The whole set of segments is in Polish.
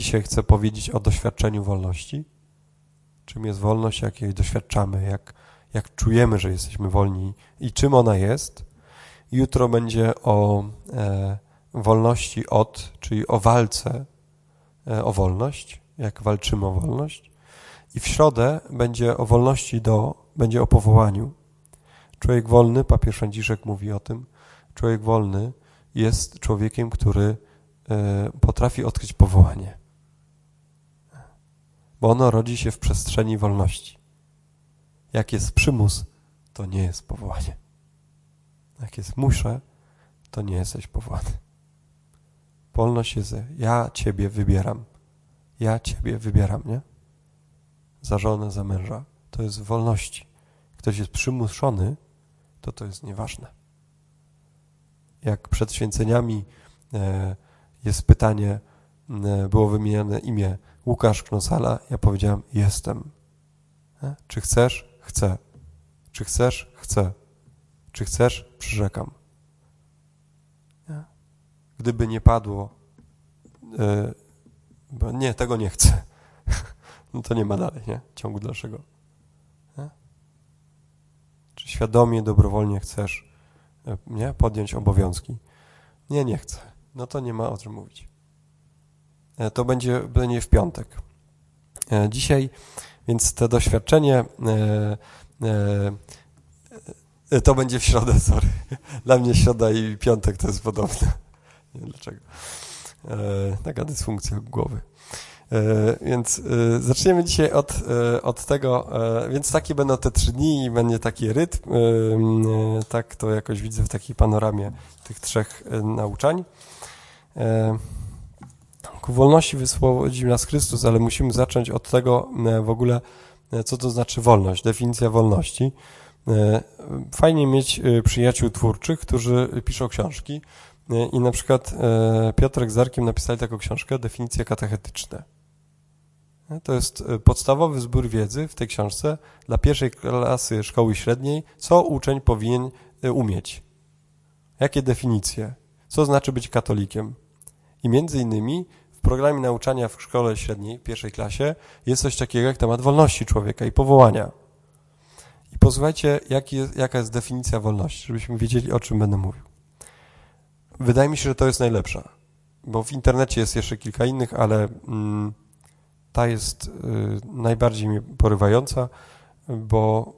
dzisiaj chcę powiedzieć o doświadczeniu wolności. Czym jest wolność, jak jej doświadczamy, jak, jak czujemy, że jesteśmy wolni i czym ona jest. Jutro będzie o e, wolności od, czyli o walce e, o wolność, jak walczymy o wolność. I w środę będzie o wolności do, będzie o powołaniu. Człowiek wolny, papież Franciszek mówi o tym, człowiek wolny jest człowiekiem, który e, potrafi odkryć powołanie. Bo ono rodzi się w przestrzeni wolności. Jak jest przymus, to nie jest powołanie. Jak jest muszę, to nie jesteś powołany. Wolność jest, ja Ciebie wybieram. Ja Ciebie wybieram, nie? Za żonę, za męża. To jest wolności. Ktoś jest przymuszony, to to jest nieważne. Jak przed święceniami e, jest pytanie, e, było wymienione imię Łukasz Knosala, ja powiedziałem, jestem. E? Czy chcesz? Chcę. Czy chcesz? Chcę. Czy chcesz? Przyrzekam. Nie? Gdyby nie padło, bo nie, tego nie chcę, no to nie ma dalej, nie? Ciągu dalszego czy świadomie, dobrowolnie chcesz e, nie, podjąć obowiązki. Nie, nie chcę. No to nie ma o czym mówić. E, to będzie, będzie w piątek. E, dzisiaj, więc to doświadczenie to będzie w środę, sorry. Dla mnie środa i piątek to jest podobne. Nie wiem dlaczego. Taka dysfunkcja głowy. E, więc e, zaczniemy dzisiaj od, e, od tego, więc takie będą te trzy dni i będzie taki rytm, tak to jakoś widzę w takiej panoramie tych trzech nauczań. Ku wolności wyswobodził nas Chrystus, ale musimy zacząć od tego w ogóle, co to znaczy wolność, definicja wolności. Fajnie mieć przyjaciół twórczych, którzy piszą książki i na przykład Piotrek z Arkiem napisali taką książkę, definicje katechetyczne. To jest e, podstawowy zbiór wiedzy w tej książce dla pierwszej klasy szkoły średniej, co uczeń powinien e, umieć. Jakie definicje? Co znaczy być katolikiem? I między innymi w programie nauczania w szkole średniej, pierwszej klasie, jest coś takiego jak temat wolności człowieka i powołania. I posłuchajcie, jak jest, jaka jest definicja wolności, żebyśmy wiedzieli, o czym będę mówił. Wydaje mi się, że to jest najlepsza, bo w internecie jest jeszcze kilka innych, ale... Mm, ta jest y, najbardziej mnie porywająca, bo,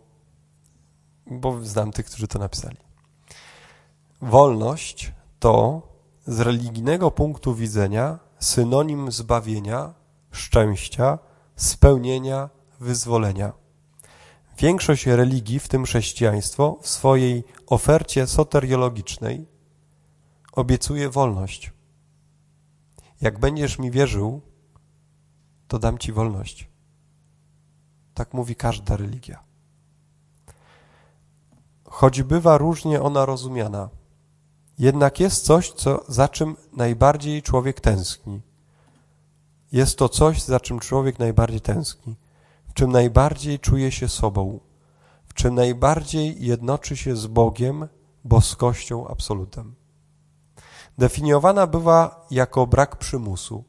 bo znam tych, którzy to napisali. Wolność to z religijnego punktu widzenia synonim zbawienia, szczęścia, spełnienia, wyzwolenia. Większość religii, w tym chrześcijaństwo, w swojej ofercie soteriologicznej obiecuje wolność. Jak będziesz mi wierzył, to dam ci wolność. Tak mówi każda religia. Choć bywa różnie ona rozumiana, jednak jest coś, co, za czym najbardziej człowiek tęskni. Jest to coś, za czym człowiek najbardziej tęskni, w czym najbardziej czuje się sobą, w czym najbardziej jednoczy się z Bogiem, boskością, absolutem. Definiowana bywa jako brak przymusu,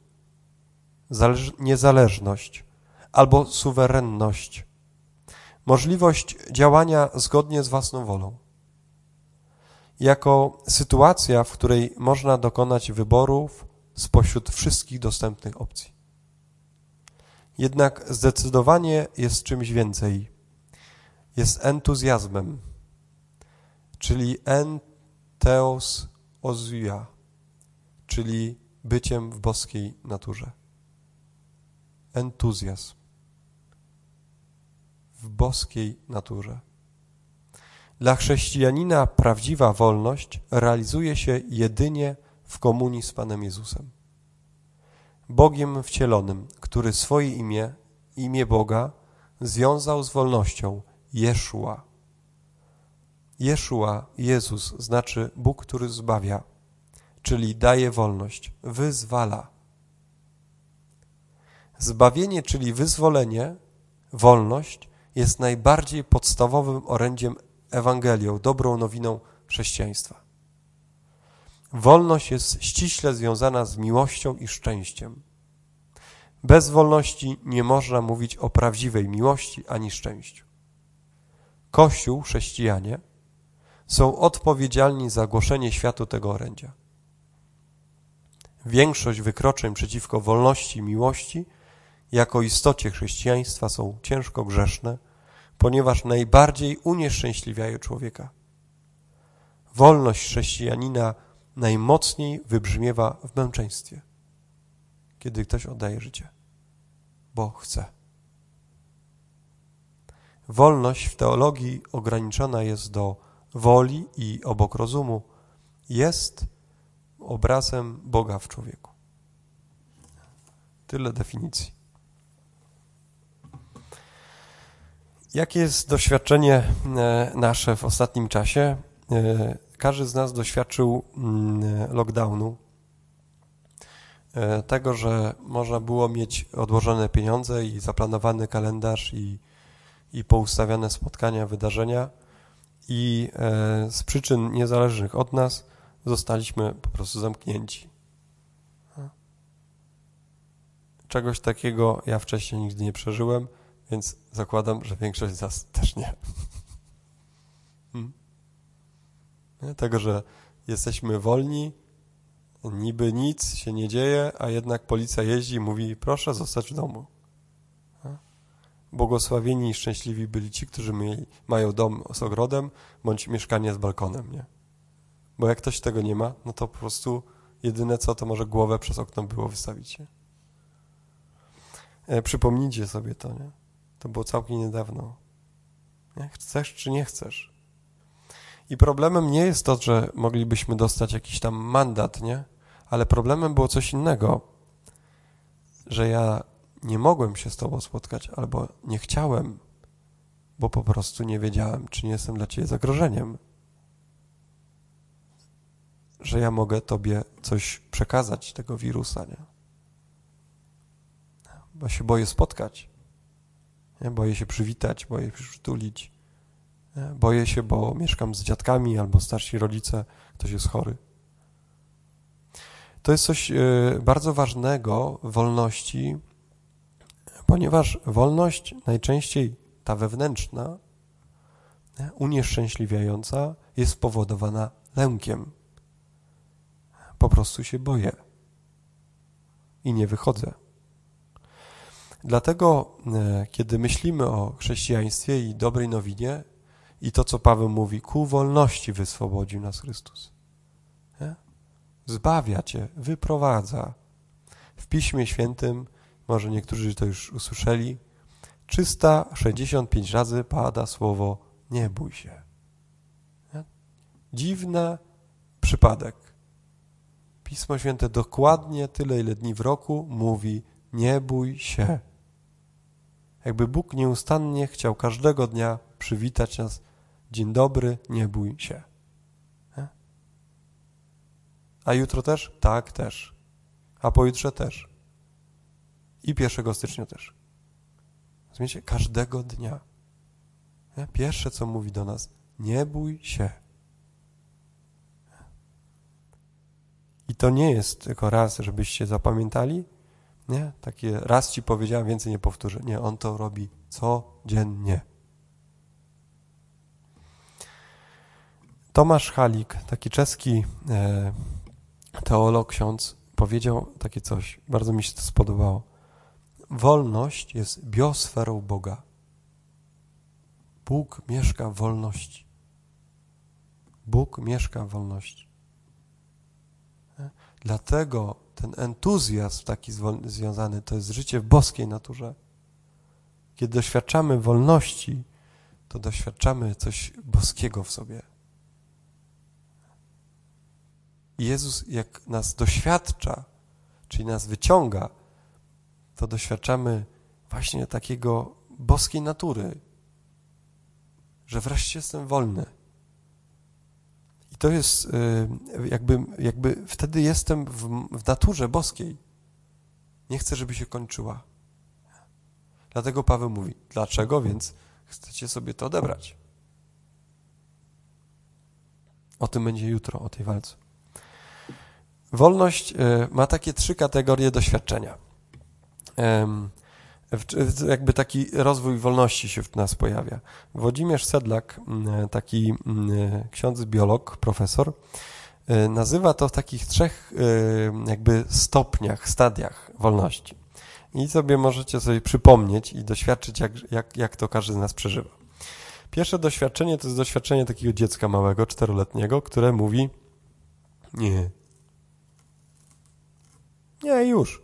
niezależność albo suwerenność, możliwość działania zgodnie z własną wolą. Jako sytuacja, w której można dokonać wyborów spośród wszystkich dostępnych opcji. Jednak zdecydowanie jest czymś więcej. Jest entuzjazmem, czyli enteos ozuia, czyli byciem w boskiej naturze entuzjazm w boskiej naturze. Dla chrześcijanina prawdziwa wolność realizuje się jedynie w komunii z Panem Jezusem. Bogiem wcielonym, który swoje imię, imię Boga, związał z wolnością Jeszua. Jeszua, Jezus, znaczy Bóg, który zbawia, czyli daje wolność, wyzwala. Zbawienie, czyli wyzwolenie, wolność jest najbardziej podstawowym orędziem Ewangelią, dobrą nowiną chrześcijaństwa. Wolność jest ściśle związana z miłością i szczęściem. Bez wolności nie można mówić o prawdziwej miłości ani szczęściu. Kościół, chrześcijanie są odpowiedzialni za głoszenie światu tego orędzia. Większość wykroczeń przeciwko wolności i miłości jako istocie chrześcijaństwa są ciężko grzeszne, ponieważ najbardziej unieszczęśliwiają człowieka. Wolność chrześcijanina najmocniej wybrzmiewa w męczeństwie, kiedy ktoś oddaje życie, bo chce. Wolność w teologii ograniczona jest do woli i obok rozumu, jest obrazem Boga w człowieku. Tyle definicji. Jakie jest doświadczenie e, nasze w ostatnim czasie? E, każdy z nas doświadczył mm, lockdownu, e, tego, że można było mieć odłożone pieniądze i zaplanowany kalendarz i, i poustawiane spotkania, wydarzenia i z przyczyn niezależnych od nas zostaliśmy po prostu zamknięci. Czegoś takiego ja wcześniej nigdy nie przeżyłem, więc zakładam, że większość z nas też nie. Hmm? Tego, że jesteśmy wolni, niby nic się nie dzieje, a jednak policja jeździ i mówi, proszę zostać w domu. Błogosławieni i szczęśliwi byli ci, którzy mieli, mają dom z ogrodem, bądź mieszkanie z balkonem, nie? Bo jak ktoś tego nie ma, no to po prostu jedyne co, to może głowę przez okno było wystawić. Nie? E, przypomnijcie sobie to, nie? To było całkiem niedawno. Nie? Chcesz czy nie chcesz? I problemem nie jest to, że moglibyśmy dostać jakiś tam mandat, nie? Ale problemem było coś innego, że ja nie mogłem się z Tobą spotkać albo nie chciałem, bo po prostu nie wiedziałem, czy nie jestem dla Ciebie zagrożeniem że ja mogę Tobie coś przekazać tego wirusa, nie? Bo się boję spotkać. Boję się przywitać, boję się przytulić. Boję się, bo mieszkam z dziadkami albo starsi rodzice, ktoś jest chory. To jest coś y, bardzo ważnego wolności, ponieważ wolność najczęściej ta wewnętrzna, unieszczęśliwiająca, jest spowodowana lękiem po prostu się boję i nie wychodzę. Dlatego, e, kiedy myślimy o chrześcijaństwie i dobrej nowinie i to, co Paweł mówi, ku wolności wyswobodził nas Chrystus. Nie? Zbawia cię, wyprowadza. W Piśmie Świętym, może niektórzy to już usłyszeli, 365 razy pada słowo nie bój się. Nie? Dziwny przypadek. Pismo Święte dokładnie tyle, ile dni w roku mówi nie bój się. Jakby Bóg nieustannie chciał każdego dnia przywitać nas dzień dobry, nie bój się. A jutro też? Tak, też. A pojutrze też. I 1 stycznia też. Rozumiecie? Każdego dnia. Pierwsze, co mówi do nas, nie bój się. I to nie jest tylko raz, żebyście zapamiętali, nie? Takie raz ci powiedziałem, więcej nie powtórzę. Nie, on to robi codziennie. Tomasz Halik, taki czeski e, teolog, ksiądz, powiedział takie coś, bardzo mi się to spodobało. Wolność jest biosferą Boga. Bóg mieszka w wolności. Bóg mieszka w wolności. Dlatego ten entuzjazm taki związany to jest życie w boskiej naturze. Kiedy doświadczamy wolności, to doświadczamy coś boskiego w sobie. Jezus, jak nas doświadcza, czyli nas wyciąga, to doświadczamy właśnie takiego boskiej natury, że wreszcie jestem wolny to jest y, jakby, jakby wtedy jestem w, w naturze boskiej. Nie chcę, żeby się kończyła. Dlatego Paweł mówi, dlaczego więc chcecie sobie to odebrać? O tym będzie jutro, o tej walce. Wolność y, ma takie trzy kategorie doświadczenia. Jakby taki rozwój wolności się w nas pojawia. Włodzimierz Sedlak, taki ksiądz biolog, profesor, e, nazywa to w takich trzech e, jakby stopniach, stadiach wolności. I sobie możecie sobie przypomnieć i doświadczyć, jak, jak, jak to każdy z nas przeżywa. Pierwsze doświadczenie to jest doświadczenie takiego dziecka małego, czteroletniego, które mówi nie. Nie, już.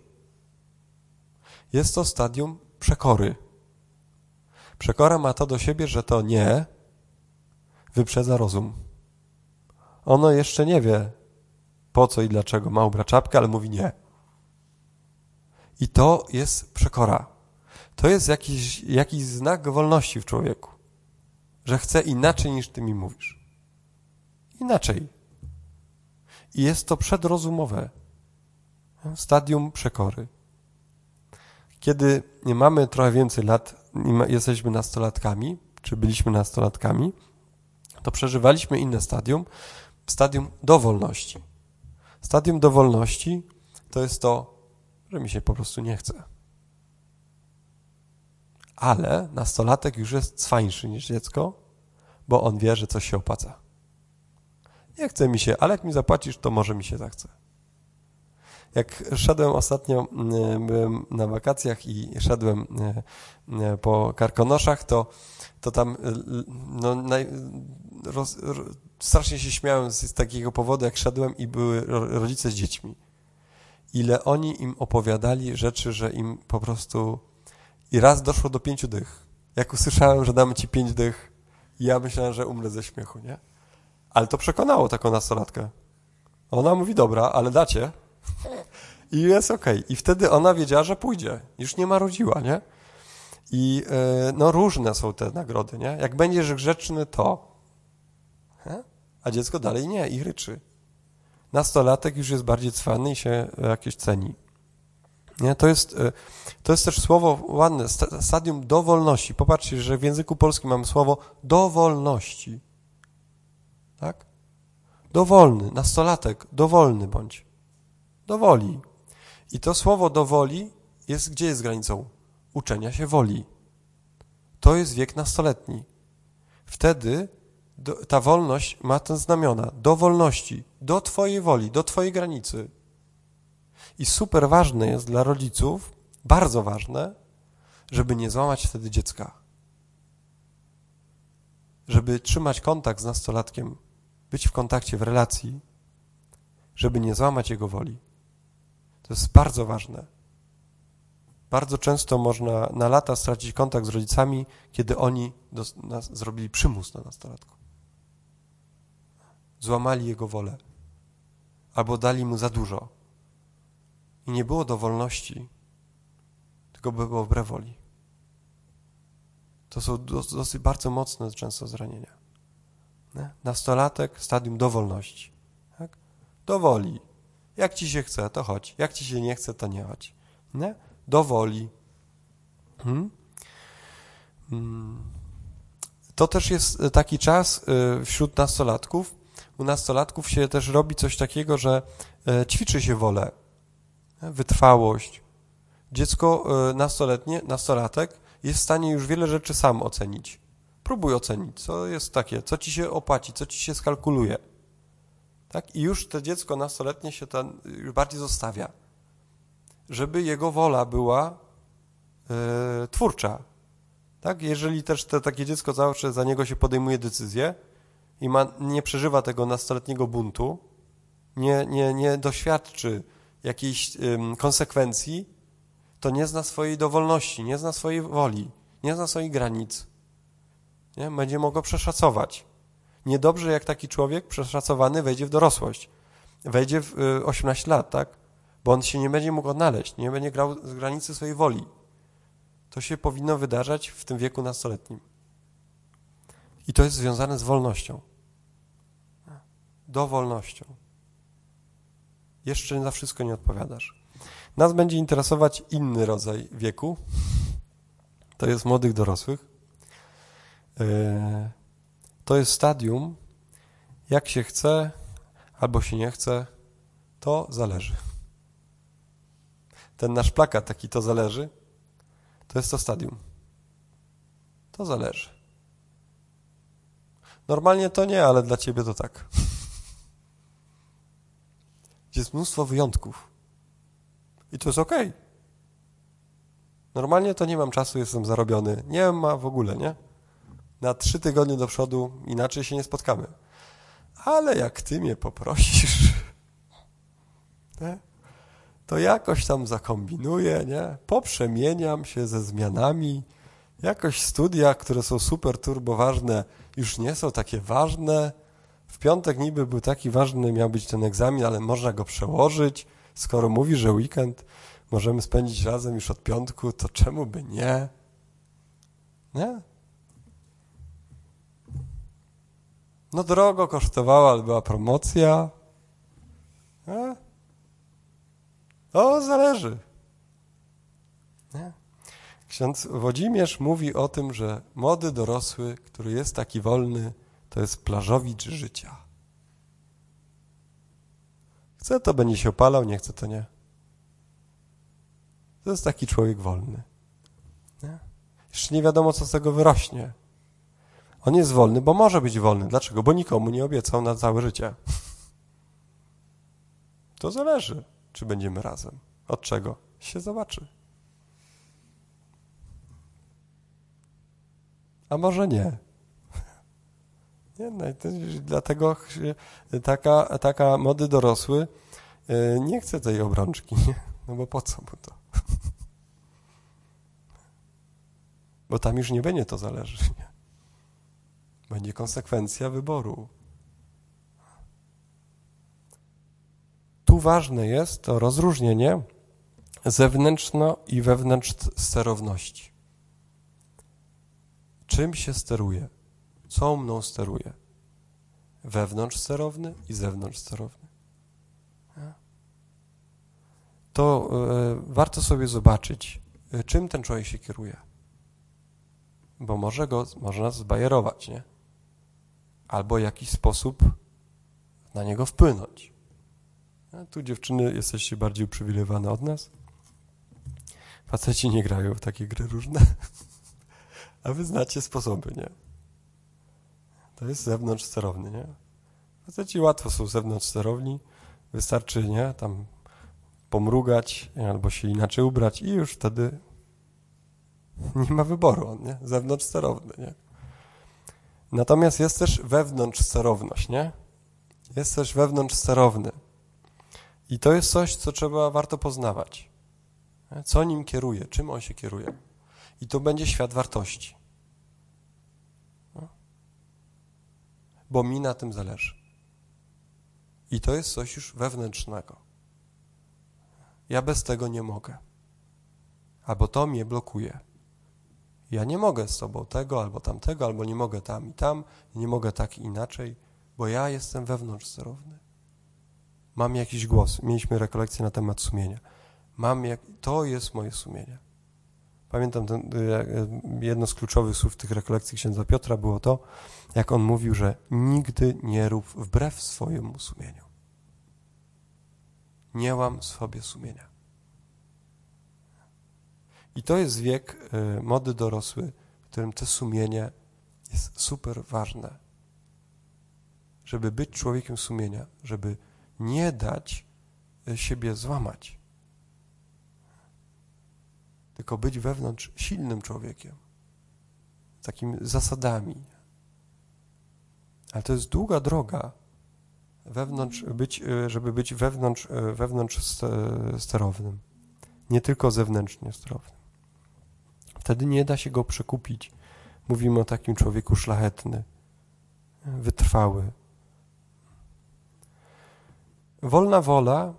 Jest to stadium przekory. Przekora ma to do siebie, że to nie wyprzedza rozum. Ono jeszcze nie wie, po co i dlaczego ma ubrać czapkę, ale mówi nie. I to jest przekora. To jest jakiś, jakiś znak wolności w człowieku, że chce inaczej niż ty mi mówisz. Inaczej. I jest to przedrozumowe. Stadium przekory. Kiedy mamy trochę więcej lat, jesteśmy nastolatkami, czy byliśmy nastolatkami, to przeżywaliśmy inne stadium, stadium dowolności. Stadium dowolności to jest to, że mi się po prostu nie chce. Ale nastolatek już jest cwańszy niż dziecko, bo on wie, że coś się opłaca. Nie chce mi się, ale jak mi zapłacisz, to może mi się zachce. Jak szedłem ostatnio, mm, byłem na wakacjach i szedłem e, e, po Karkonoszach, to, to tam e, no, naj, roz, strasznie się śmiałem z, z takiego powodu, jak szedłem i były rodzice z dziećmi. Ile oni im opowiadali rzeczy, że im po prostu... I raz doszło do pięciu dych. Jak usłyszałem, że damy ci pięć dych, ja myślałem, że umrę ze śmiechu, nie? Ale to przekonało taką nastolatkę. Ona mówi, dobra, ale dacie. I jest okej. Okay. I wtedy ona wiedziała, że pójdzie. Już nie marudziła, nie? I yy, no różne są te nagrody, nie? Jak będziesz grzeczny, to. A dziecko dalej nie i ryczy. Nastolatek już jest bardziej cwany i się jakieś ceni. Nie? To, jest, yy, to jest też słowo ładne, stadium dowolności. Popatrzcie, że w języku polskim mamy słowo dowolności. Tak? Dowolny, nastolatek, dowolny bądź. Dowoli. I to słowo dowoli jest, gdzie jest granicą? Uczenia się woli. To jest wiek nastoletni. Wtedy do, ta wolność ma ten znamiona. Do wolności, do Twojej woli, do Twojej granicy. I super ważne jest dla rodziców, bardzo ważne, żeby nie złamać wtedy dziecka. Żeby trzymać kontakt z nastolatkiem, być w kontakcie, w relacji, żeby nie złamać jego woli. To jest bardzo ważne. Bardzo często można na lata stracić kontakt z rodzicami, kiedy oni do, zrobili przymus na nastolatku. Złamali jego wolę. Albo dali mu za dużo. I nie było dowolności, tylko było wbrew woli. To są dosyć bardzo mocne często zranienia. Nie? Nastolatek, stadium dowolności. Tak? Dowoli. Jak ci się chce, to chodź. Jak ci się nie chce, to nie chodź. Nie? Do woli. Hmm? Hmm. To też jest taki czas y, wśród nastolatków. U nastolatków się też robi coś takiego, że y, ćwiczy się wolę, wytrwałość. Dziecko nastoletnie, nastolatek jest w stanie już wiele rzeczy sam ocenić. Próbuj ocenić, co jest takie, co ci się opłaci, co ci się skalkuluje. Tak? I już to dziecko nastoletnie się ten, bardziej zostawia, żeby jego wola była e, twórcza. Tak? Jeżeli też to, takie dziecko zawsze za niego się podejmuje decyzję i ma, nie przeżywa tego nastoletniego buntu, nie, nie, nie doświadczy jakiejś konsekwencji, to nie zna swojej dowolności, nie zna swojej woli, nie zna swoich granic. Nie? Będzie mogło przeszacować. Niedobrze, jak taki człowiek przeszacowany wejdzie w dorosłość. Wejdzie w 18 y, lat, tak? Bo on się nie będzie mógł odnaleźć, nie będzie grał z granicy swojej woli. To się powinno wydarzać w tym wieku nastoletnim. I to jest związane z wolnością. Dowolnością. Jeszcze za wszystko nie odpowiadasz. Nas będzie interesować inny rodzaj wieku. To jest młodych dorosłych. Yy, to jest stadium, jak się chce albo się nie chce, to zależy. ten nasz plakat taki to zależy, to jest to stadium. To zależy. Normalnie to nie, ale dla ciebie to tak. Jest mnóstwo wyjątków. I to jest ok. Normalnie to nie mam czasu, jestem zarobiony. Nie ma w ogóle, nie? Na trzy tygodnie do przodu inaczej się nie spotkamy. Ale jak ty mnie poprosisz, to jakoś tam zakombinuję, nie? Poprzemieniam się ze zmianami. Jakoś studia, które są super turbo ważne, już nie są takie ważne. W piątek niby był taki ważny, miał być ten egzamin, ale można go przełożyć. Skoro mówi, że weekend możemy spędzić razem już od piątku, to czemu by nie? Nie? No drogo kosztowała, ale była promocja. Nie? O, zależy. Nie? Ksiądz Włodzimierz mówi o tym, że młody dorosły, który jest taki wolny, to jest plażowicz życia. Chce to będzie się opalał, nie chce to nie. To jest taki człowiek wolny. Nie? Jeszcze nie wiadomo, co z tego wyrośnie. On jest wolny, bo może być wolny. Dlaczego? Bo nikomu nie obiecał na całe życie. To zależy, czy będziemy razem. Od czego? Się zobaczy. A może nie. Nie, no dlatego taka, taka mody dorosły e, nie chce tej obrączki, nie? no bo po co mu to? Bo tam już nie będzie to zależy. Nie? Będzie konsekwencja wyboru. Tu ważne jest to rozróżnienie zewnętrzno i wewnętrz sterowności. Czym się steruje? Co mną steruje? Wewnątrz sterowny i zewnątrz sterowny. To y, warto sobie zobaczyć, y, czym ten człowiek się kieruje. Bo może go, można zbajerować, nie? Albo w jakiś sposób na niego wpłynąć. A tu dziewczyny jesteście bardziej uprzywilejowane od nas. Faceci nie grają w takie gry różne. A wy znacie sposoby, nie? To jest zewnątrz sterowny, nie? Faceci łatwo są zewnątrz sterowni. Wystarczy, nie? Tam pomrugać albo się inaczej ubrać i już wtedy nie ma wyboru, nie? Zewnątrz sterowny, nie? Natomiast jest też wewnątrz sterowność, nie? Jest też wewnątrz sterowny. I to jest coś, co trzeba warto poznawać. Co nim kieruje, czym on się kieruje. I to będzie świat wartości. No. Bo mi na tym zależy. I to jest coś już wewnętrznego. Ja bez tego nie mogę. Albo to mnie blokuje. Ja nie mogę z sobą tego albo tamtego, albo nie mogę tam i tam, nie mogę tak i inaczej, bo ja jestem wewnątrz sterowny. Mam jakiś głos. Mieliśmy rekolekcję na temat sumienia. Mam jak... To jest moje sumienie. Pamiętam ten, jedno z kluczowych słów tych rekolekcji księdza Piotra było to, jak on mówił, że nigdy nie rób wbrew swojemu sumieniu. Nie łam sobie sumienia. I to jest wiek y, mody dorosły, w którym to sumienie jest super ważne. Żeby być człowiekiem sumienia, żeby nie dać y, siebie złamać, tylko być wewnątrz silnym człowiekiem, takimi zasadami. Ale to jest długa droga, wewnątrz być, y, żeby być wewnątrz, wewnątrz sterownym, nie tylko zewnętrznie sterownym. Wtedy nie da się go przekupić. Mówimy o takim człowieku szlachetny, wytrwały. Wolna wola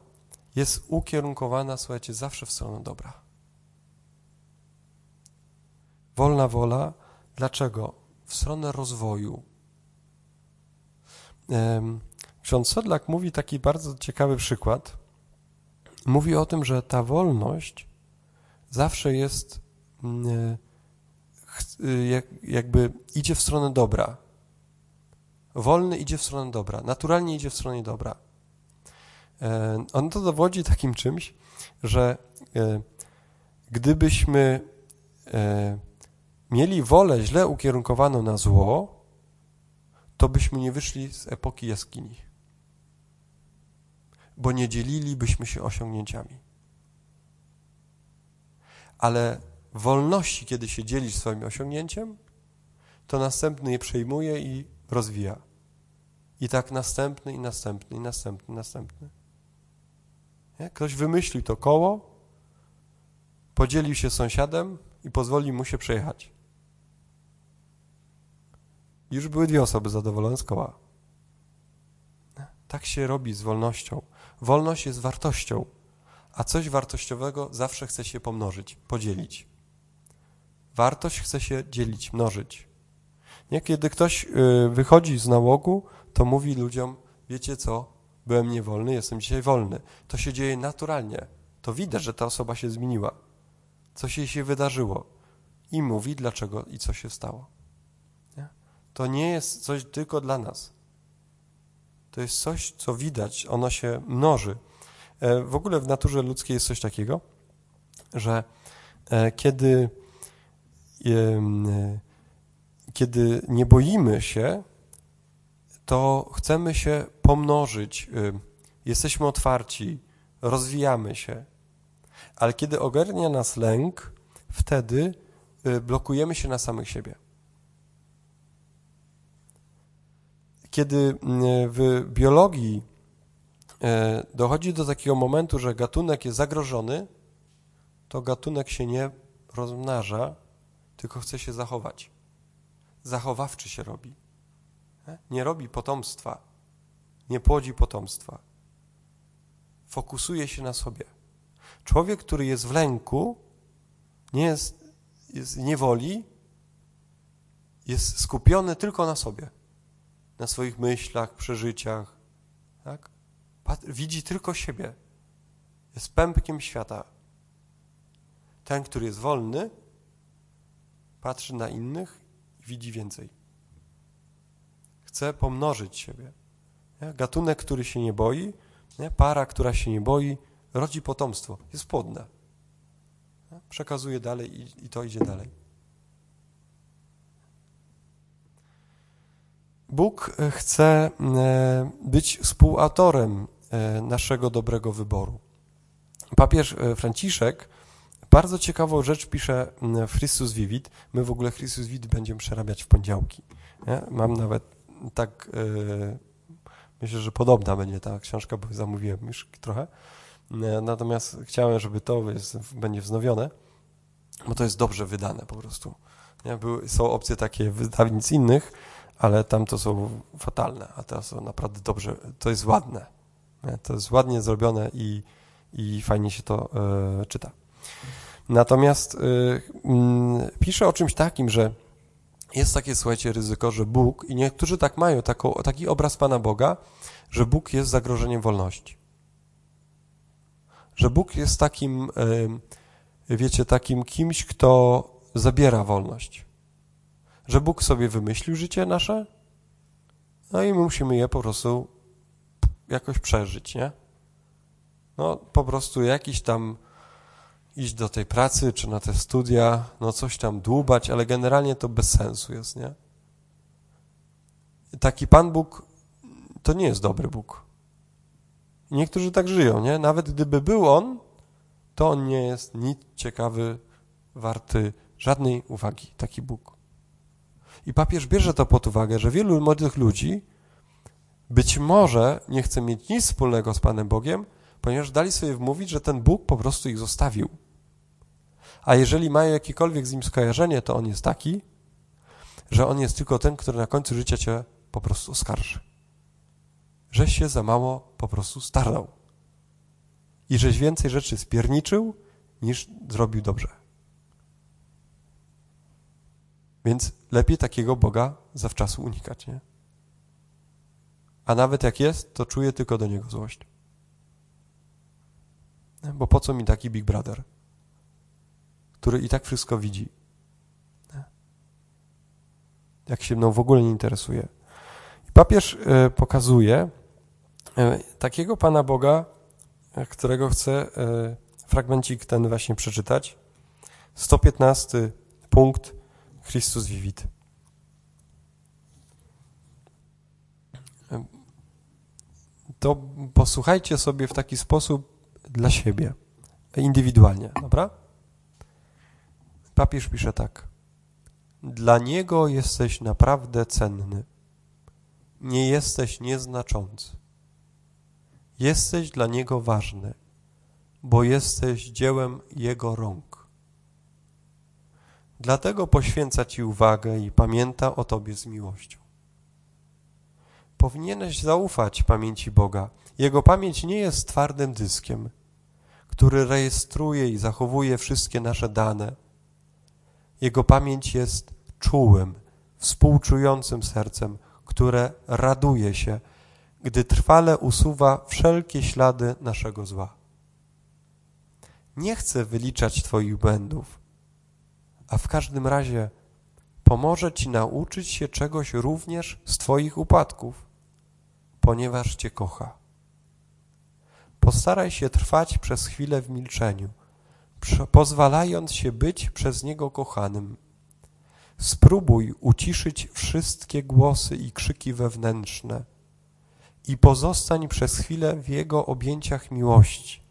jest ukierunkowana, słuchajcie, zawsze w stronę dobra. Wolna wola, dlaczego? W stronę rozwoju. Ksiądz Sedlak mówi taki bardzo ciekawy przykład. Mówi o tym, że ta wolność zawsze jest jakby idzie w stronę dobra. Wolny idzie w stronę dobra, naturalnie idzie w stronę dobra. E, on to dowodzi takim czymś, że e, gdybyśmy e, mieli wolę źle ukierunkowaną na zło, to byśmy nie wyszli z epoki jaskini, bo nie dzielilibyśmy się osiągnięciami. Ale wolności, kiedy się dzielisz swoim osiągnięciem, to następny je przejmuje i rozwija. I tak następny, i następny, i następny, następny. Nie? Ktoś wymyślił to koło, podzielił się z sąsiadem i pozwolił mu się przejechać. Już były dwie osoby zadowolone z koła. Tak się robi z wolnością. Wolność jest wartością, a coś wartościowego zawsze chce się pomnożyć, podzielić. Wartość chce się dzielić, mnożyć. Nie? Kiedy ktoś y, wychodzi z nałogu, to mówi ludziom, wiecie co, byłem niewolny, jestem dzisiaj wolny. To się dzieje naturalnie. To widać, że ta osoba się zmieniła. Coś jej się wydarzyło. I mówi, dlaczego i co się stało. Nie? To nie jest coś tylko dla nas. To jest coś, co widać, ono się mnoży. E, w ogóle w naturze ludzkiej jest coś takiego, że e, kiedy, kiedy nie boimy się, to chcemy się pomnożyć, jesteśmy otwarci, rozwijamy się. Ale kiedy ogarnia nas lęk, wtedy y, blokujemy się na samych siebie. Kiedy w biologii y, dochodzi do takiego momentu, że gatunek jest zagrożony, to gatunek się nie rozmnaża, tylko chce się zachować. Zachowawczy się robi. Nie robi potomstwa, nie płodzi potomstwa. Fokusuje się na sobie. Człowiek, który jest w lęku, nie jest, jest niewoli, jest skupiony tylko na sobie, na swoich myślach, przeżyciach. Tak? Widzi tylko siebie. Jest pępkiem świata. Ten, który jest wolny, patrzy na innych i widzi więcej. Chce pomnożyć siebie. Nie? Gatunek, który się nie boi, nie? para, która się nie boi, rodzi potomstwo, jest płodne. Przekazuje dalej i, i to idzie dalej. Bóg e, chce e, być współautorem e, naszego dobrego wyboru. Papież Franciszek bardzo ciekawą rzecz pisze w Chrystus Vivit. My w ogóle Chrystus Vivit będziemy przerabiać w poniedziałki. Nie? Mam nawet tak, myślę, że podobna będzie ta książka, bo zamówiłem już trochę. E, natomiast chciałem, żeby to jest, będzie wznowione, bo to jest dobrze wydane po prostu. Nie? Były, są opcje takie wydawnic innych, ale tam to są fatalne, a teraz są naprawdę dobrze, to jest ładne. Nie? To jest ładnie zrobione i, i fajnie się to e, czyta. Natomiast y, pisze o czymś takim, że jest takie, słuchajcie, ryzyko, że Bóg, i niektórzy tak mają taką, taki obraz Pana Boga, że Bóg jest zagrożeniem wolności że Bóg jest takim, wiecie, takim kimś, kto zabiera wolność. Że Bóg sobie wymyślił życie nasze, no i my musimy je po prostu jakoś przeżyć, nie? No, po prostu jakiś tam iść do tej pracy, czy na te studia, no coś tam dłubać, ale generalnie to bez sensu jest, nie? Taki Pan Bóg to nie jest dobry Bóg. Niektórzy tak żyją, nie? Nawet gdyby był on, to on nie jest nic ciekawy, warty żadnej uwagi, taki Bóg. I papież bierze to pod uwagę, że wielu młodych ludzi być może nie chce mieć nic wspólnego z Panem Bogiem, ponieważ dali sobie wmówić, że ten Bóg po prostu ich zostawił. A jeżeli mają jakiekolwiek z nim skojarzenie, to on jest taki, że on jest tylko ten, który na końcu życia cię po prostu oskarży żeś się za mało po prostu starał. I żeś więcej rzeczy spierniczył, niż zrobił dobrze. Więc lepiej takiego Boga zawczasu unikać, nie? A nawet jak jest, to czuję tylko do Niego złość. Bo po co mi taki Big Brother, który i tak wszystko widzi? Jak się mną w ogóle nie interesuje. I papież e, pokazuje, E, takiego Pana Boga, e, którego chcę fragmencik ten właśnie przeczytać. 115 punkt Chrystus Vivit. To posłuchajcie sobie w taki sposób dla siebie, indywidualnie, dobra? Papież pisze tak. Dla Niego jesteś naprawdę cenny. Nie jesteś nieznaczący. Jesteś dla Niego ważny, bo jesteś dziełem Jego rąk. Dlatego poświęca Ci uwagę i pamięta o Tobie z miłością. Powinieneś zaufać pamięci Boga. Jego pamięć nie jest twardym dyskiem, który rejestruje i zachowuje wszystkie nasze dane. Jego pamięć jest czułym, współczującym sercem, które raduje się, gdy trwale usuwa wszelkie ślady naszego zła. Nie chcę wyliczać Twoich błędów, a w każdym razie pomoże Ci nauczyć się czegoś również z Twoich upadków, ponieważ Cię kocha. Postaraj się trwać przez chwilę w milczeniu, pozwalając się być przez Niego kochanym. Spróbuj uciszyć wszystkie głosy i krzyki wewnętrzne i pozostań przez chwilę w Jego objęciach miłości.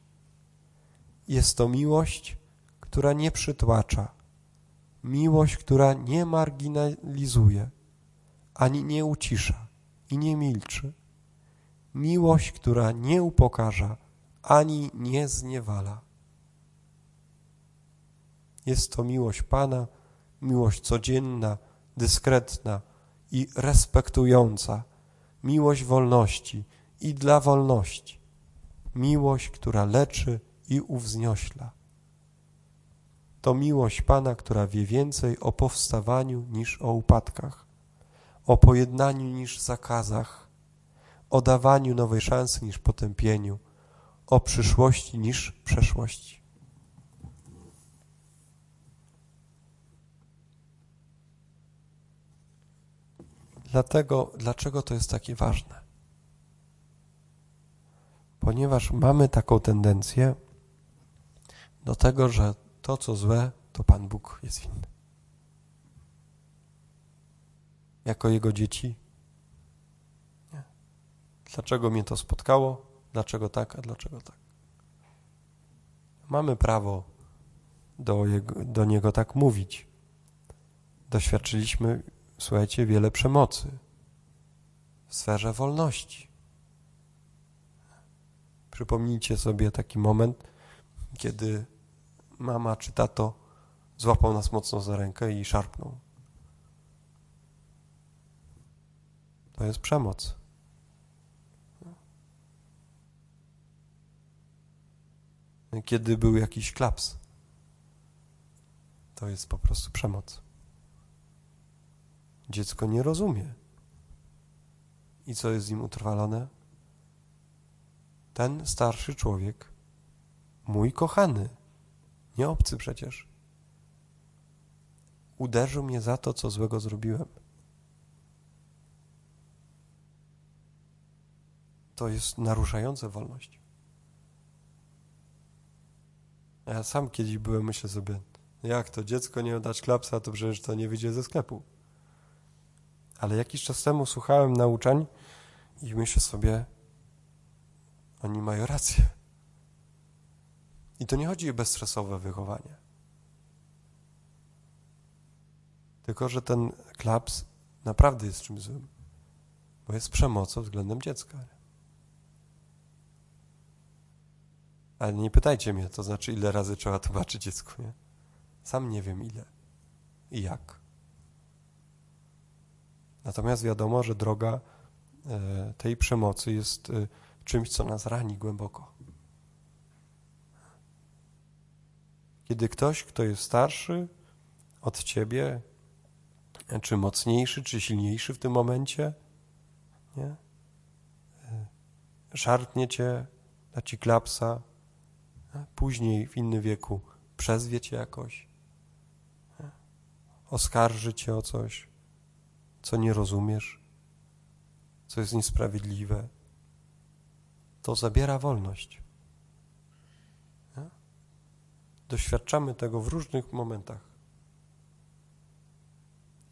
Jest to miłość, która nie przytłacza, miłość, która nie marginalizuje, ani nie ucisza i nie milczy, miłość, która nie upokarza, ani nie zniewala. Jest to miłość Pana, miłość codzienna, dyskretna i respektująca, miłość wolności i dla wolności, miłość, która leczy i uwzniośla. To miłość Pana, która wie więcej o powstawaniu niż o upadkach, o pojednaniu niż zakazach, o dawaniu nowej szansy niż potępieniu, o przyszłości niż przeszłości. Dlatego, dlaczego to jest takie ważne? Ponieważ mamy taką tendencję do tego, że to, co złe, to Pan Bóg jest winny. Jako Jego dzieci. Nie. Dlaczego mnie to spotkało? Dlaczego tak, a dlaczego tak? Mamy prawo do, jego, do Niego tak mówić. Doświadczyliśmy słuchajcie, wiele przemocy w sferze wolności. Przypomnijcie sobie taki moment, kiedy mama czy tato złapał nas mocno za rękę i szarpnął. To jest przemoc. Kiedy był jakiś klaps, to jest po prostu przemoc. Dziecko nie rozumie. I co jest z nim utrwalone? Ten starszy człowiek, mój kochany, nie obcy przecież, uderzył mnie za to, co złego zrobiłem. To jest naruszające wolność. Ja sam kiedyś byłem, myślę sobie, jak to dziecko nie oddać klapsa, to przecież to nie wyjdzie ze sklepu. Ale jakiś czas temu słuchałem nauczań i myślę sobie, oni mają rację. I to nie chodzi o bezstresowe wychowanie. Tylko, że ten klaps naprawdę jest czymś złym, bo jest przemocą względem dziecka. Ale nie pytajcie mnie, to znaczy, ile razy trzeba tłumaczyć dziecku, nie? Sam nie wiem ile i jak. Natomiast wiadomo, że droga e, tej przemocy jest e, czymś, co nas rani głęboko. Kiedy ktoś, kto jest starszy od ciebie, czy mocniejszy, czy silniejszy w tym momencie, nie? E, szarpnie cię, da ci klapsa, później w innym wieku przezwie cię jakoś, oskarży cię o coś, co nie rozumiesz, co jest niesprawiedliwe. to zabiera wolność. Doświadczamy tego w różnych momentach.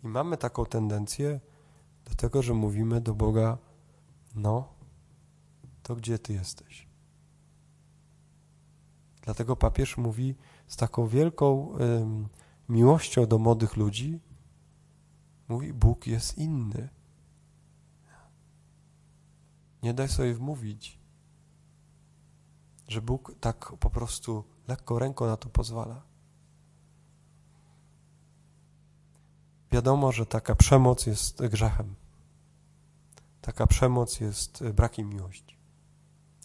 I mamy taką tendencję do tego, że mówimy do Boga: No, to gdzie Ty jesteś? Dlatego papież mówi z taką wielką miłością do młodych ludzi: Mówi, Bóg jest inny. Nie daj sobie wmówić, że Bóg tak po prostu lekką ręką na to pozwala. Wiadomo, że taka przemoc jest grzechem. Taka przemoc jest brakiem miłości.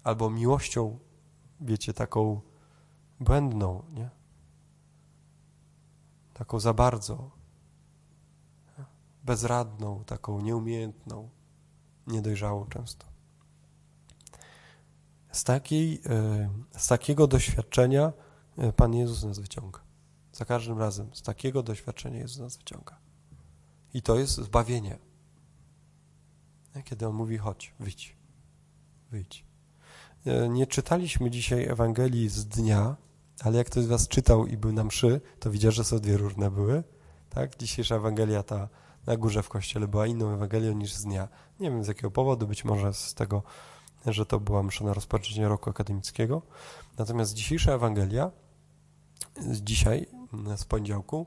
Albo miłością, wiecie, taką błędną, nie? Taką za bardzo, bezradną, taką nieumiejętną, niedojrzałą często. Z, takiej, e, z takiego doświadczenia e, Pan Jezus nas wyciąga. Za każdym razem z takiego doświadczenia Jezus nas wyciąga. I to jest zbawienie. Kiedy On mówi, chodź, wyjdź, wyjdź. E, nie czytaliśmy dzisiaj Ewangelii z dnia, ale jak ktoś z was czytał i był na mszy, to widział, że są dwie różne były. Tak? Dzisiejsza Ewangelia ta na górze w kościele była inną Ewangelią niż z dnia. Nie wiem z jakiego powodu, być może z tego, że to była msza na rozpoczęcie roku akademickiego. Natomiast dzisiejsza Ewangelia, z dzisiaj, z poniedziałku,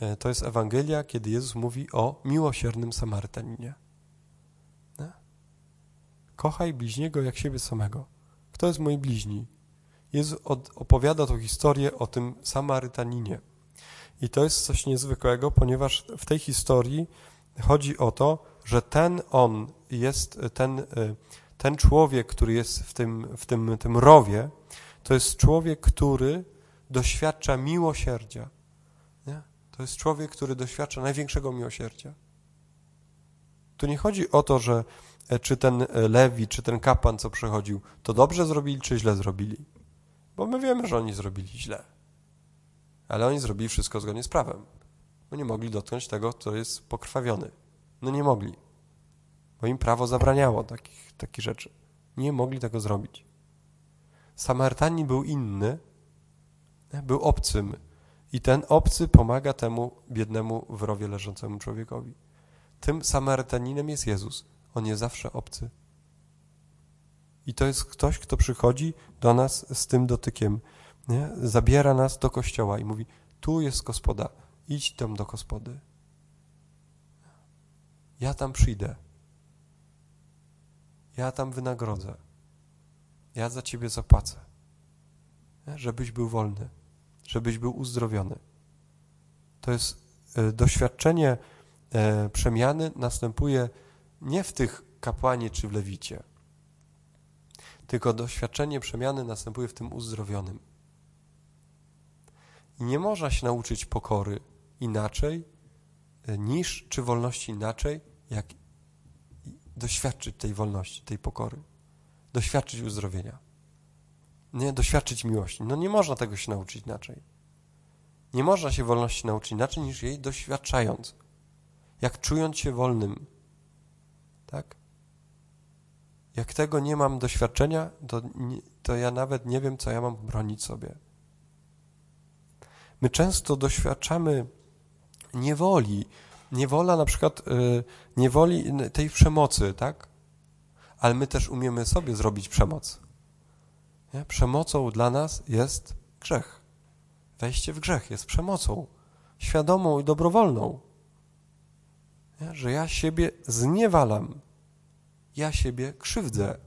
e, to jest Ewangelia, kiedy Jezus mówi o miłosiernym Samarytaninie. Kochaj bliźniego jak siebie samego. Kto jest mój bliźni? Jezus opowiada tą historię o tym Samarytaninie. I to jest coś niezwykłego, ponieważ w tej historii chodzi o to, że ten on jest, ten, y, ten człowiek, który jest w tym, w tym, tym rowie, to jest człowiek, który doświadcza miłosierdzia. Nie? To jest człowiek, który doświadcza największego miłosierdzia. Tu nie chodzi o to, że e, czy ten e, Lewi, czy ten kapłan, co przechodził, to dobrze zrobili, czy źle zrobili. Bo my wiemy, że oni zrobili źle. Ale oni zrobili wszystko zgodnie z prawem. Bo nie mogli dotknąć tego, co jest pokrwawiony. No nie mogli. Bo im prawo zabraniało takich, takich rzeczy. Nie mogli tego zrobić. Samarytanin był inny, był obcym. I ten obcy pomaga temu biednemu w rowie leżącemu człowiekowi. Tym Samarytaninem jest Jezus. On jest zawsze obcy. I to jest ktoś, kto przychodzi do nas z tym dotykiem. Nie? Zabiera nas do kościoła i mówi: Tu jest gospoda, idź tam do gospody. Ja tam przyjdę. Ja tam wynagrodzę. Ja za ciebie zapłacę. Nie? Żebyś był wolny, żebyś był uzdrowiony. To jest e, doświadczenie e, przemiany następuje nie w tych kapłanie czy w lewicie tylko doświadczenie przemiany następuje w tym uzdrowionym. Nie można się nauczyć pokory inaczej e, niż, czy wolności inaczej, jak doświadczyć tej wolności, tej pokory. Doświadczyć uzdrowienia. Nie, doświadczyć miłości. No nie można tego się nauczyć inaczej. Nie można się wolności nauczyć inaczej niż jej doświadczając. Jak czując się wolnym. Tak? Jak tego nie mam doświadczenia, to, to ja nawet nie wiem, co ja mam bronić sobie. My często doświadczamy niewoli, niewola na przykład y, niewoli tej przemocy, tak? Ale my też umiemy sobie zrobić przemoc. Nie? Przemocą dla nas jest grzech. Wejście w grzech jest przemocą, świadomą i dobrowolną. Nie? Że ja siebie zniewalam, ja siebie krzywdzę.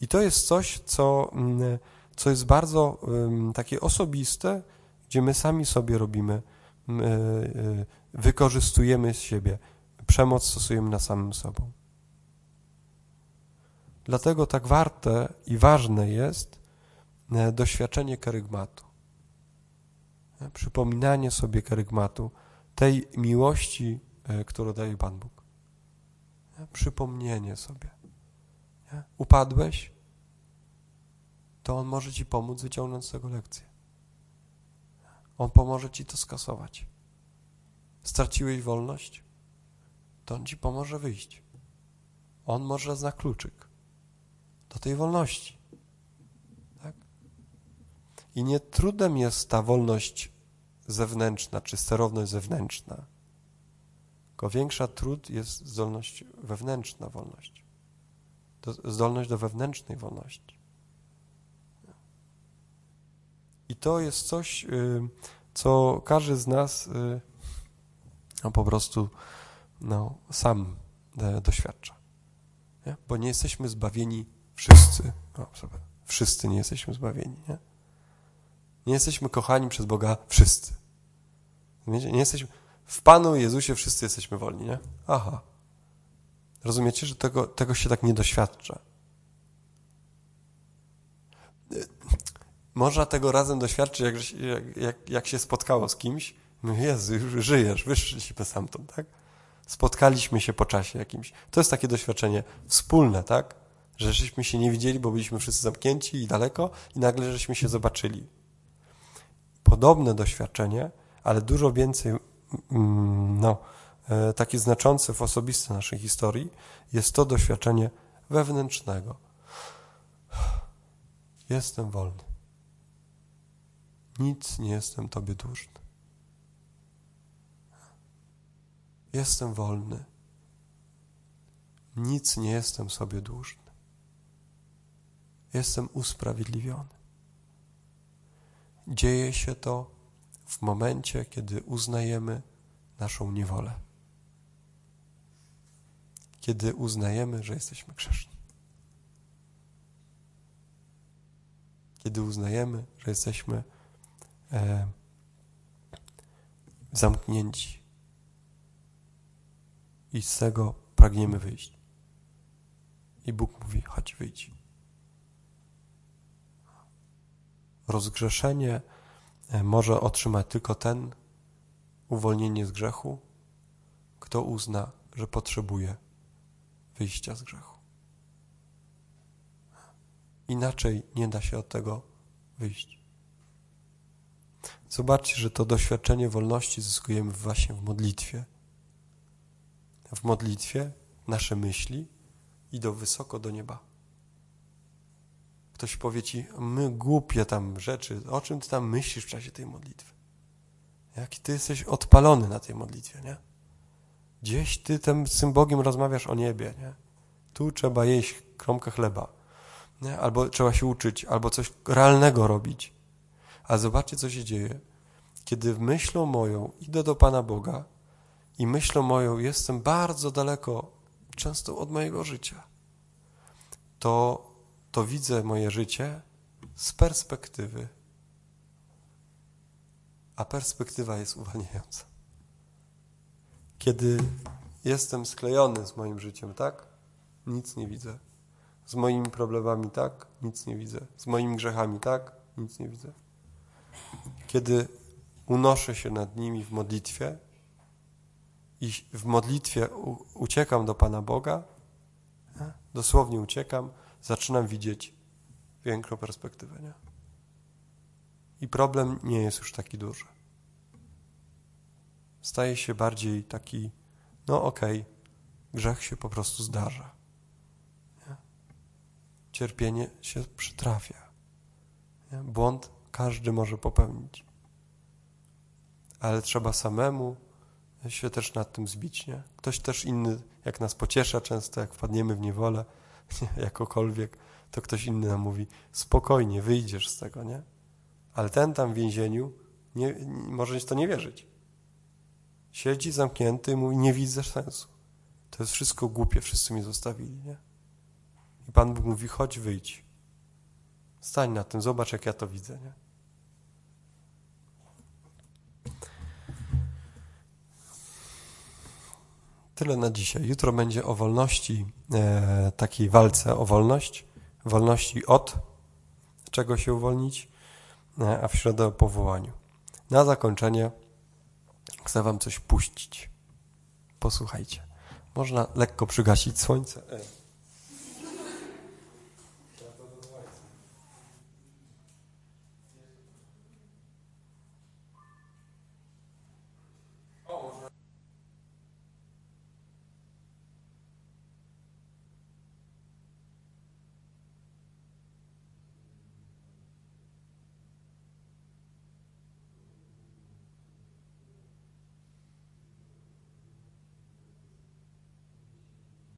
I to jest coś, co, mm, co jest bardzo takie osobiste, gdzie my sami sobie robimy, e, e, wykorzystujemy siebie, przemoc stosujemy na samym sobą. Dlatego tak warte i ważne jest e, doświadczenie kerygmatu. Przypominanie sobie kerygmatu, tej miłości, którą daje Pan Bóg. Przypomnienie sobie. Upadłeś, to On może Ci pomóc wyciągnąć z tego lekcję. On pomoże Ci to skasować. Straciłeś wolność, to On Ci pomoże wyjść. On może zna kluczyk. do tej wolności. Tak? I nie trudem jest ta wolność zewnętrzna, czy sterowność zewnętrzna. Tylko większa trud jest zdolność wewnętrzna wolność. Zdolność do wewnętrznej wolności. I to jest coś, y, co każdy z nas y, no, po prostu no, sam e, doświadcza. Nie? Bo nie jesteśmy zbawieni wszyscy. O, wszyscy nie jesteśmy zbawieni. Nie? nie jesteśmy kochani przez Boga wszyscy. Nie jesteśmy, w Panu Jezusie wszyscy jesteśmy wolni, nie? Aha. Rozumiecie, że tego, tego się tak nie doświadcza. Można tego razem doświadczyć, jak, jak, jak, jak się spotkało z kimś. No Jezu, już żyjesz, wyszliśmy stamtąd, tak? Spotkaliśmy się po czasie jakimś. To jest takie doświadczenie wspólne, tak? Że żeśmy się nie widzieli, bo byliśmy wszyscy zamknięci i daleko i nagle żeśmy się zobaczyli. Podobne doświadczenie, ale dużo więcej Mm, no, e, takie znaczące w osobiste naszej historii jest to doświadczenie wewnętrznego. Jestem wolny. Nic nie jestem Tobie dłużny. Jestem wolny. Nic nie jestem sobie dłużny. Jestem usprawiedliwiony. Dzieje się to w momencie, kiedy uznajemy naszą niewolę. Kiedy uznajemy, że jesteśmy grzeszni. Kiedy uznajemy, że jesteśmy e, zamknięci i z tego pragniemy wyjść. I Bóg mówi: chodź, wyjdź. Rozgrzeszenie E, może otrzymać tylko ten uwolnienie z grzechu, kto uzna, że potrzebuje wyjścia z grzechu. Inaczej nie da się od tego wyjść. Zobaczcie, że to doświadczenie wolności zyskujemy właśnie w modlitwie. W modlitwie nasze myśli idą wysoko do nieba. Ktoś powie ci, my głupie tam rzeczy, o czym ty tam myślisz w czasie tej modlitwy? Jaki ty jesteś odpalony na tej modlitwie, nie? Gdzieś ty z tym Bogiem rozmawiasz o niebie, nie? Tu trzeba jeść kromkę chleba, nie? Albo trzeba się uczyć, albo coś realnego robić. A zobaczcie, co się dzieje. Kiedy myślą moją idę do Pana Boga i myślą moją jestem bardzo daleko, często od mojego życia, to to widzę moje życie z perspektywy, a perspektywa jest uwalniająca. Kiedy jestem sklejony z moim życiem, tak? Nic nie widzę. Z moimi problemami, tak? Nic nie widzę. Z moimi grzechami, tak? Nic nie widzę. Kiedy unoszę się nad nimi w modlitwie i w modlitwie uciekam do Pana Boga, dosłownie uciekam, zaczynam widzieć większą perspektywę. Nie? I problem nie jest już taki duży. Staje się bardziej taki, no okej, okay, grzech się po prostu zdarza. Nie? Cierpienie się przytrafia. Nie? Błąd każdy może popełnić. Ale trzeba samemu się też nad tym zbić. Nie? Ktoś też inny, jak nas pociesza często, jak wpadniemy w niewolę, jakokolwiek, to ktoś inny nam mówi, spokojnie, wyjdziesz z tego, nie? Ale ten tam w więzieniu nie, może to nie wierzyć. Siedzi zamknięty i mówi, nie widzę sensu. To jest wszystko głupie, wszyscy mnie zostawili, nie? I Pan Bóg mówi, chodź, wyjdź. Stań na tym, zobacz, jak ja to widzę, nie? Tyle na dzisiaj. Jutro będzie o wolności, e, takiej walce o wolność, wolności od czego się uwolnić, e, a w środę o powołaniu. Na zakończenie chcę Wam coś puścić. Posłuchajcie. Można lekko przygasić słońce. E.